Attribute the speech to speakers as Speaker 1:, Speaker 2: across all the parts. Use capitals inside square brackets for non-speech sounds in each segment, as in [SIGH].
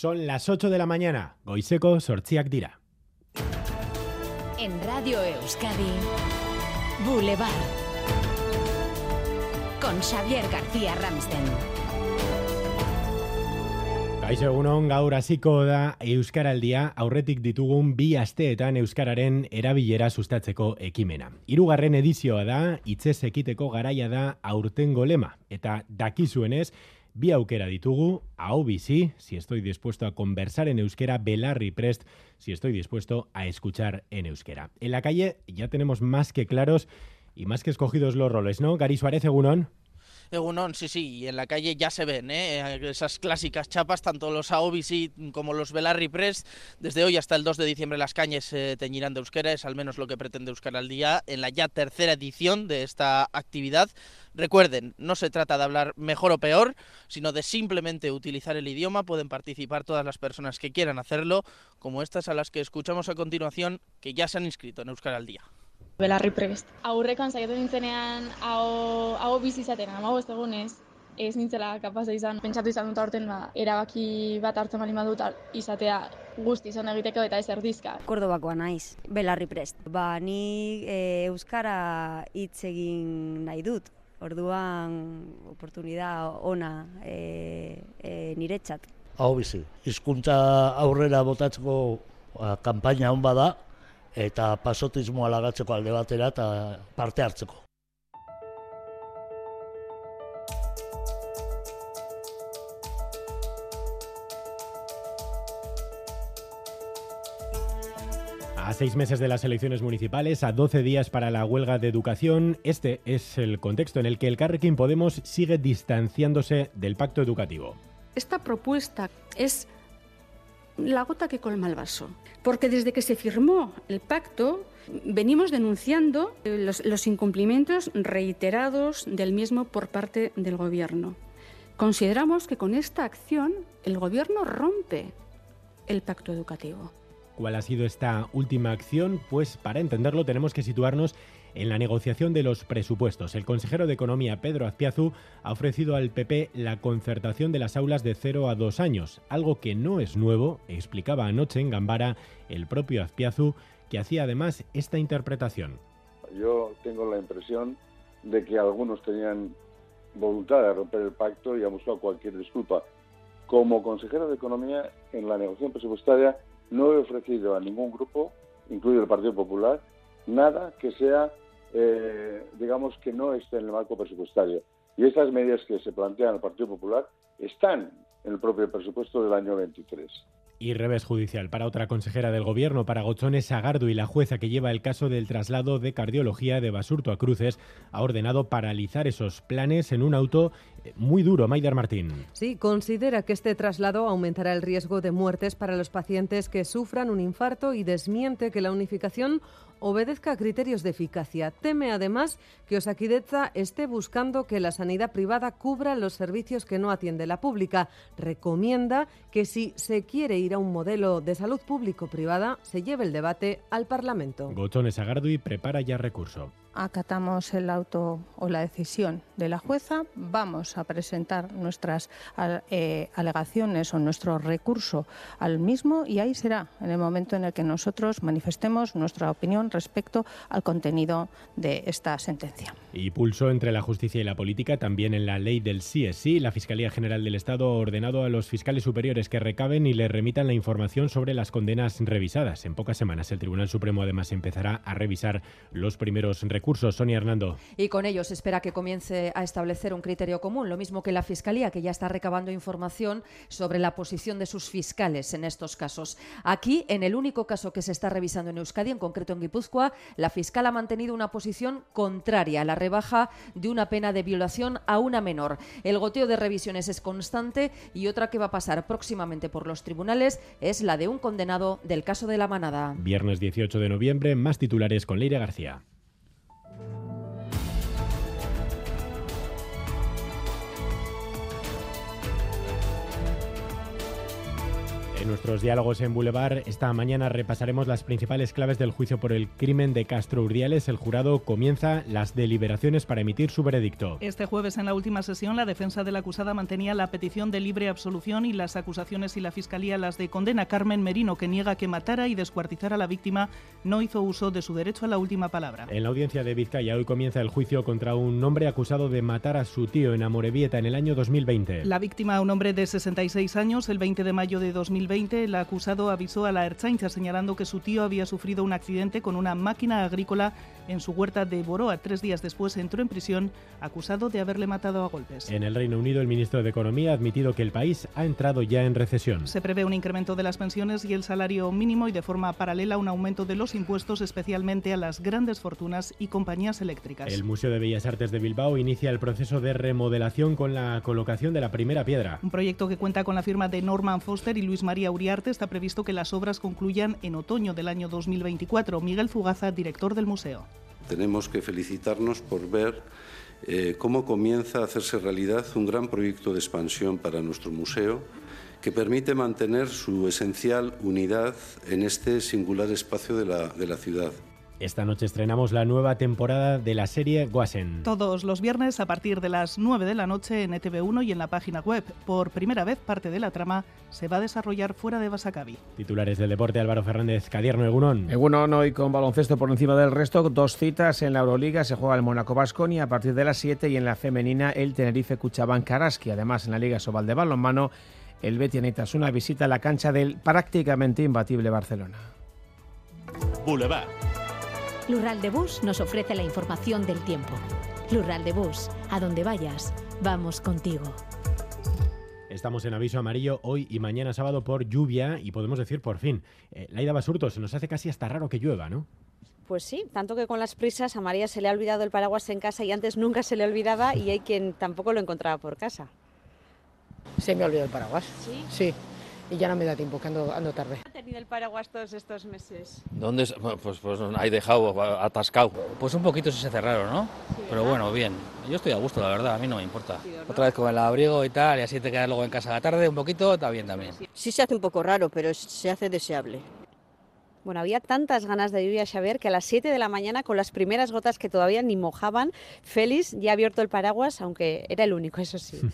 Speaker 1: Son las 8 de la mañana. Goiseko sortziak dira.
Speaker 2: En Radio Euskadi, Boulevard. Con Xavier García Ramsten.
Speaker 1: Kaixo egunon gaur hasiko da Euskaraldia aurretik ditugun bi asteetan Euskararen erabilera sustatzeko ekimena. Hirugarren edizioa da, hitzez ekiteko garaia da aurtengo lema. Eta dakizuenez, bi aukera ditugu, hau bizi, si estoy dispuesto a conversar en euskera, belarri prest, si estoy dispuesto a escuchar en euskera. En la calle ya tenemos más que claros y más que escogidos los roles, ¿no? Gary Suárez, egunon.
Speaker 3: Egunon, sí, sí, y en la calle ya se ven ¿eh? esas clásicas chapas, tanto los AOBC como los Belarri Press. Desde hoy hasta el 2 de diciembre las cañas se teñirán de euskera, es al menos lo que pretende Euskara al Día en la ya tercera edición de esta actividad. Recuerden, no se trata de hablar mejor o peor, sino de simplemente utilizar el idioma. Pueden participar todas las personas que quieran hacerlo, como estas a las que escuchamos a continuación, que ya se han inscrito en Euskara al Día.
Speaker 4: Belarri prest. Aurrekoan saiatu nintzenean hau, hau bizi izaten, hau ez egunez, ez nintzela kapaza izan, pentsatu izan dut aurten ba, erabaki bat hartzen bali madut izatea guzti izan egiteko eta ez erdizka.
Speaker 5: Kordobakoa naiz, belarri prest. Ba, ni e, Euskara hitz egin nahi dut, orduan oportunidad ona e, e, niretzat.
Speaker 6: Hau bizi, hizkuntza aurrera botatzeko kanpaina hon bada, eta pasotismoa lagatzeko alde batera eta parte hartzeko.
Speaker 1: A seis meses de las elecciones municipales, a 12 días para la huelga de educación, este es el contexto en el que el Carrequín Podemos sigue distanciándose del pacto educativo.
Speaker 7: Esta propuesta es la gota que colma el vaso, porque desde que se firmó el pacto venimos denunciando los, los, incumplimientos reiterados del mismo por parte del Gobierno. Consideramos que con esta acción el Gobierno rompe el pacto educativo.
Speaker 1: ¿Cuál ha sido esta última acción? Pues para entenderlo tenemos que situarnos en la negociación de los presupuestos. El consejero de Economía, Pedro Azpiazu, ha ofrecido al PP la concertación de las aulas de 0 a 2 años, algo que no es nuevo, explicaba anoche en Gambara el propio Azpiazu, que hacía además esta interpretación.
Speaker 8: Yo tengo la impresión de que algunos tenían voluntad de romper el pacto y han buscado cualquier disculpa. Como consejero de Economía, en la negociación presupuestaria no he ofrecido a ningún grupo, incluido el Partido Popular, nada que sea, eh, digamos, que no esté en el marco presupuestario. Y estas medidas que se plantean al Partido Popular están en el propio presupuesto del año 23
Speaker 1: y revés judicial para otra consejera del gobierno, para Gochones Sagardo y la jueza que lleva el caso del traslado de cardiología de Basurto a Cruces, ha ordenado paralizar esos planes en un auto muy duro. Maider Martín.
Speaker 9: Sí, considera que este traslado aumentará el riesgo de muertes para los pacientes que sufran un infarto y desmiente que la unificación obedezca a criterios de eficacia. Teme además que Osakidecha esté buscando que la sanidad privada cubra los servicios que no atiende la pública. Recomienda que si se quiere ir a un modelo de salud público-privada, se lleve el debate al Parlamento.
Speaker 1: Gochones Agardui prepara ya recurso
Speaker 10: acatamos el auto o la decisión de la jueza, vamos a presentar nuestras eh, alegaciones o nuestro recurso al mismo y ahí será en el momento en el que nosotros manifestemos nuestra opinión respecto al contenido de esta sentencia.
Speaker 1: Y pulso entre la justicia y la política también en la ley del sí es sí. La Fiscalía General del Estado ha ordenado a los fiscales superiores que recaben y le remitan la información sobre las condenas revisadas. En pocas semanas el Tribunal Supremo además empezará a revisar los primeros recursos Sonia Hernando.
Speaker 11: Y con ello se espera que comience a establecer un criterio común, lo mismo que la Fiscalía, que ya está recabando información sobre la posición de sus fiscales en estos casos. Aquí, en el único caso que se está revisando en Euskadi, en concreto en Guipúzcoa, la fiscal ha mantenido una posición contraria a la rebaja de una pena de violación a una menor. El goteo de revisiones es constante y otra que va a pasar próximamente por los tribunales es la de un condenado del caso de la manada.
Speaker 1: Viernes 18 de noviembre, más titulares con Leire García. En nuestros diálogos en Boulevard, esta mañana repasaremos las principales claves del juicio por el crimen de Castro Urdiales. El jurado comienza las deliberaciones para emitir su veredicto.
Speaker 12: Este jueves, en la última sesión, la defensa de la acusada mantenía la petición de libre absolución y las acusaciones y la fiscalía las de condena. Carmen Merino, que niega que matara y descuartizara a la víctima, no hizo uso de su derecho a la última palabra.
Speaker 1: En la audiencia de Vizcaya hoy comienza el juicio contra un hombre acusado de matar a su tío en Amorebieta en el año 2020.
Speaker 12: La víctima, un hombre de 66 años, el 20 de mayo de 2020, el acusado avisó a la Erchaincha señalando que su tío había sufrido un accidente con una máquina agrícola en su huerta de Boroa. Tres días después entró en prisión acusado de haberle matado a golpes.
Speaker 1: En el Reino Unido, el ministro de Economía ha admitido que el país ha entrado ya en recesión.
Speaker 12: Se prevé un incremento de las pensiones y el salario mínimo y de forma paralela un aumento de los impuestos, especialmente a las grandes fortunas y compañías eléctricas.
Speaker 1: El Museo de Bellas Artes de Bilbao inicia el proceso de remodelación con la colocación de la primera piedra.
Speaker 12: Un proyecto que cuenta con la firma de Norman Foster y Luis María Uriarte está previsto que las obras concluyan en otoño del año 2024. Miguel Fugaza, director del museo.
Speaker 13: Tenemos que felicitarnos por ver eh, cómo comienza a hacerse realidad un gran proyecto de expansión para nuestro museo que permite mantener su esencial unidad en este singular espacio de la ciudad.
Speaker 1: Esta noche estrenamos la nueva temporada de la serie Guasen.
Speaker 12: Todos los viernes a partir de las 9 de la noche en ETV1 y en la página web. Por primera vez parte de la trama se va a desarrollar fuera de Basacabi.
Speaker 1: Titulares del deporte Álvaro Fernández, Cadierno Egunon.
Speaker 14: Egunon hoy con baloncesto por encima del resto. Dos citas en la Euroliga. Se juega el Mónaco Basconi a partir de las 7 y en la femenina el Tenerife Cuchabán Karaski. Además en la Liga Sobal de Balonmano el Betis una visita a la cancha del prácticamente imbatible Barcelona.
Speaker 2: Boulevard. Lural de Bus nos ofrece la información del tiempo. Lural de Bus, a donde vayas, vamos contigo.
Speaker 1: Estamos en aviso amarillo hoy y mañana sábado por lluvia y podemos decir por fin. Eh, Laida Basurto, se nos hace casi hasta raro que llueva, ¿no?
Speaker 15: Pues sí, tanto que con las prisas a María se le ha olvidado el paraguas en casa y antes nunca se le olvidaba y hay quien tampoco lo encontraba por casa.
Speaker 16: Se me ha olvidado el paraguas.
Speaker 15: ¿Sí?
Speaker 16: Sí y ya no me da tiempo, que ando, ando tarde.
Speaker 15: ¿Ha tenido el paraguas todos estos meses?
Speaker 17: ¿Dónde? Pues, pues hay dejado atascado. Pues un poquito se hace raro, ¿no? Pero bueno, bien. Yo estoy a gusto, la verdad, a mí no me importa. Otra vez con el abrigo y tal, y así te quedas luego en casa a la tarde un poquito, está bien también.
Speaker 18: Sí se hace un poco raro, pero se hace deseable.
Speaker 15: Bueno, había tantas ganas de lluvia, Xavier, que a las 7 de la mañana, con las primeras gotas que todavía ni mojaban, Félix ya ha abierto el paraguas, aunque era el único, eso sí. [LAUGHS]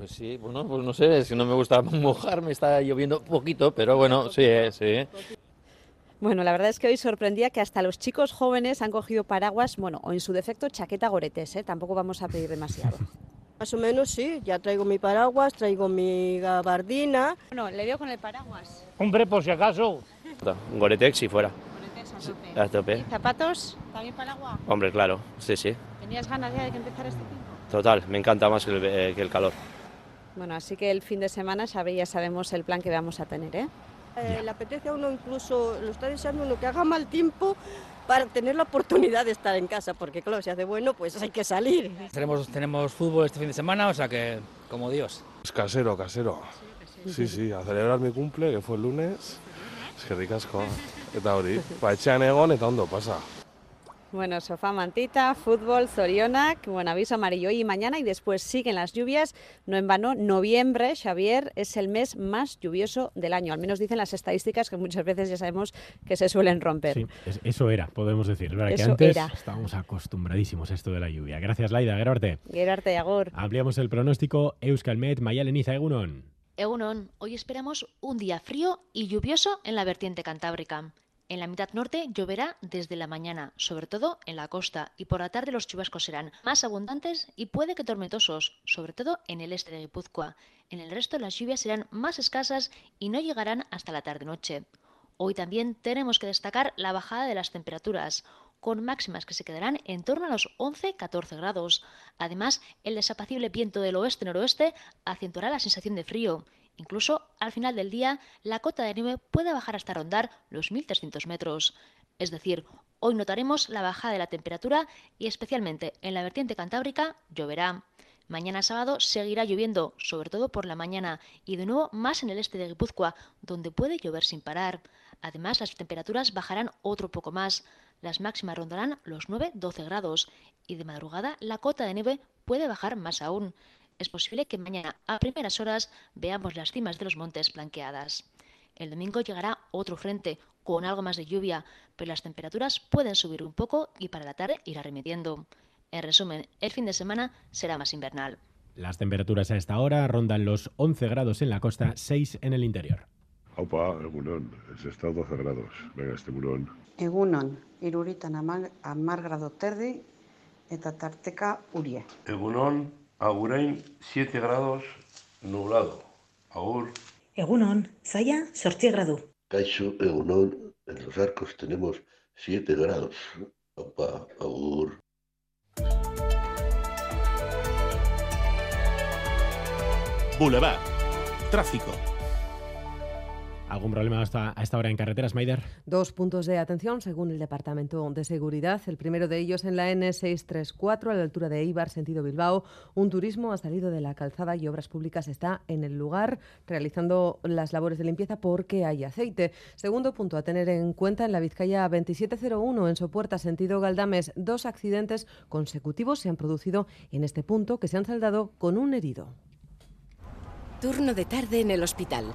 Speaker 17: Pues sí, bueno, pues no sé, si no me gusta [LAUGHS] mojarme, está lloviendo poquito, pero bueno, sí, eh, sí.
Speaker 15: Bueno, la verdad es que hoy sorprendía que hasta los chicos jóvenes han cogido paraguas, bueno, o en su defecto chaqueta goretes, ¿eh? tampoco vamos a pedir demasiado. [LAUGHS]
Speaker 18: Más o menos sí, ya traigo mi paraguas, traigo mi gabardina.
Speaker 15: Bueno, le veo con el paraguas.
Speaker 19: Hombre, por si acaso.
Speaker 17: Un goretex si fuera.
Speaker 15: Goretex a tope. ¿Y zapatos? ¿También paraguas?
Speaker 17: Hombre, claro, sí, sí.
Speaker 15: ¿Tenías ganas ya de que empezara este tiempo?
Speaker 17: Total, me encanta más que el, eh, que el calor.
Speaker 15: Bueno, así que el fin de semana ya sabemos el plan que vamos a tener, ¿eh?
Speaker 18: eh le apetece a uno incluso, lo está deseando uno que haga mal tiempo para tener la oportunidad de estar en casa, porque claro, si hace bueno, pues hay que salir.
Speaker 17: Tenemos, tenemos fútbol este fin de semana, o sea que como Dios.
Speaker 20: Es casero, casero. Sí, sí, a celebrar mi cumple, que fue el lunes. Es que ricasco. Eta hori, ba etxean egon eta ondo pasa.
Speaker 15: Bueno, sofá mantita, fútbol, Zorionac, bueno, aviso amarillo hoy y mañana y después siguen las lluvias. No en vano, noviembre, Xavier, es el mes más lluvioso del año. Al menos dicen las estadísticas que muchas veces ya sabemos que se suelen romper.
Speaker 1: Sí, eso era, podemos decir. que antes estábamos acostumbradísimos a esto de la lluvia. Gracias, Laida. Gerarte.
Speaker 15: Gerarte, Agor.
Speaker 1: Ampliamos el pronóstico. Euskalmet, Mayaleniza, Egunon.
Speaker 21: Egunon, hoy esperamos un día frío y lluvioso en la vertiente cantábrica. En la mitad norte lloverá desde la mañana, sobre todo en la costa, y por la tarde los chubascos serán más abundantes y puede que tormentosos, sobre todo en el este de Guipúzcoa. En el resto las lluvias serán más escasas y no llegarán hasta la tarde-noche. Hoy también tenemos que destacar la bajada de las temperaturas, con máximas que se quedarán en torno a los 11-14 grados. Además, el desapacible viento del oeste-noroeste acentuará la sensación de frío Incluso al final del día, la cota de nieve puede bajar hasta rondar los 1.300 metros. Es decir, hoy notaremos la bajada de la temperatura y especialmente en la vertiente cantábrica lloverá. Mañana sábado seguirá lloviendo, sobre todo por la mañana, y de nuevo más en el este de Guipúzcoa, donde puede llover sin parar. Además, las temperaturas bajarán otro poco más. Las máximas rondarán los 9-12 grados y de madrugada la cota de nieve puede bajar más aún es posible que mañana a primeras horas veamos las cimas de los montes blanqueadas. El domingo llegará otro frente con algo más de lluvia, pero las temperaturas pueden subir un poco y para la tarde irá remitiendo. En resumen, el fin de semana será más invernal.
Speaker 1: Las temperaturas a esta hora rondan los 11 grados en la costa, 6 en el interior.
Speaker 19: Aupa, egunon, es estado 12 grados. Venga, este egunon.
Speaker 22: Egunon, iruritan amar, amar grado terdi eta tarteka urie.
Speaker 23: Egunon, agurain 7 grados nublado. Agur.
Speaker 24: Egunon, Zaya, sortzi gradu.
Speaker 25: Caixo, Egunon, en los arcos tenemos 7 grados. Opa, agur.
Speaker 1: Boulevard. Tráfico. ¿Algún problema hasta a esta hora en carreteras, Maider?
Speaker 9: Dos puntos de atención según el Departamento de Seguridad. El primero de ellos en la N634 a la altura de Eibar, sentido Bilbao. Un turismo ha salido de la calzada y Obras Públicas está en el lugar realizando las labores de limpieza porque hay aceite. Segundo punto a tener en cuenta en la Vizcaya 2701 en Sopuerta, sentido Galdames. Dos accidentes consecutivos se han producido en este punto que se han saldado con un herido.
Speaker 26: Turno de tarde en el hospital.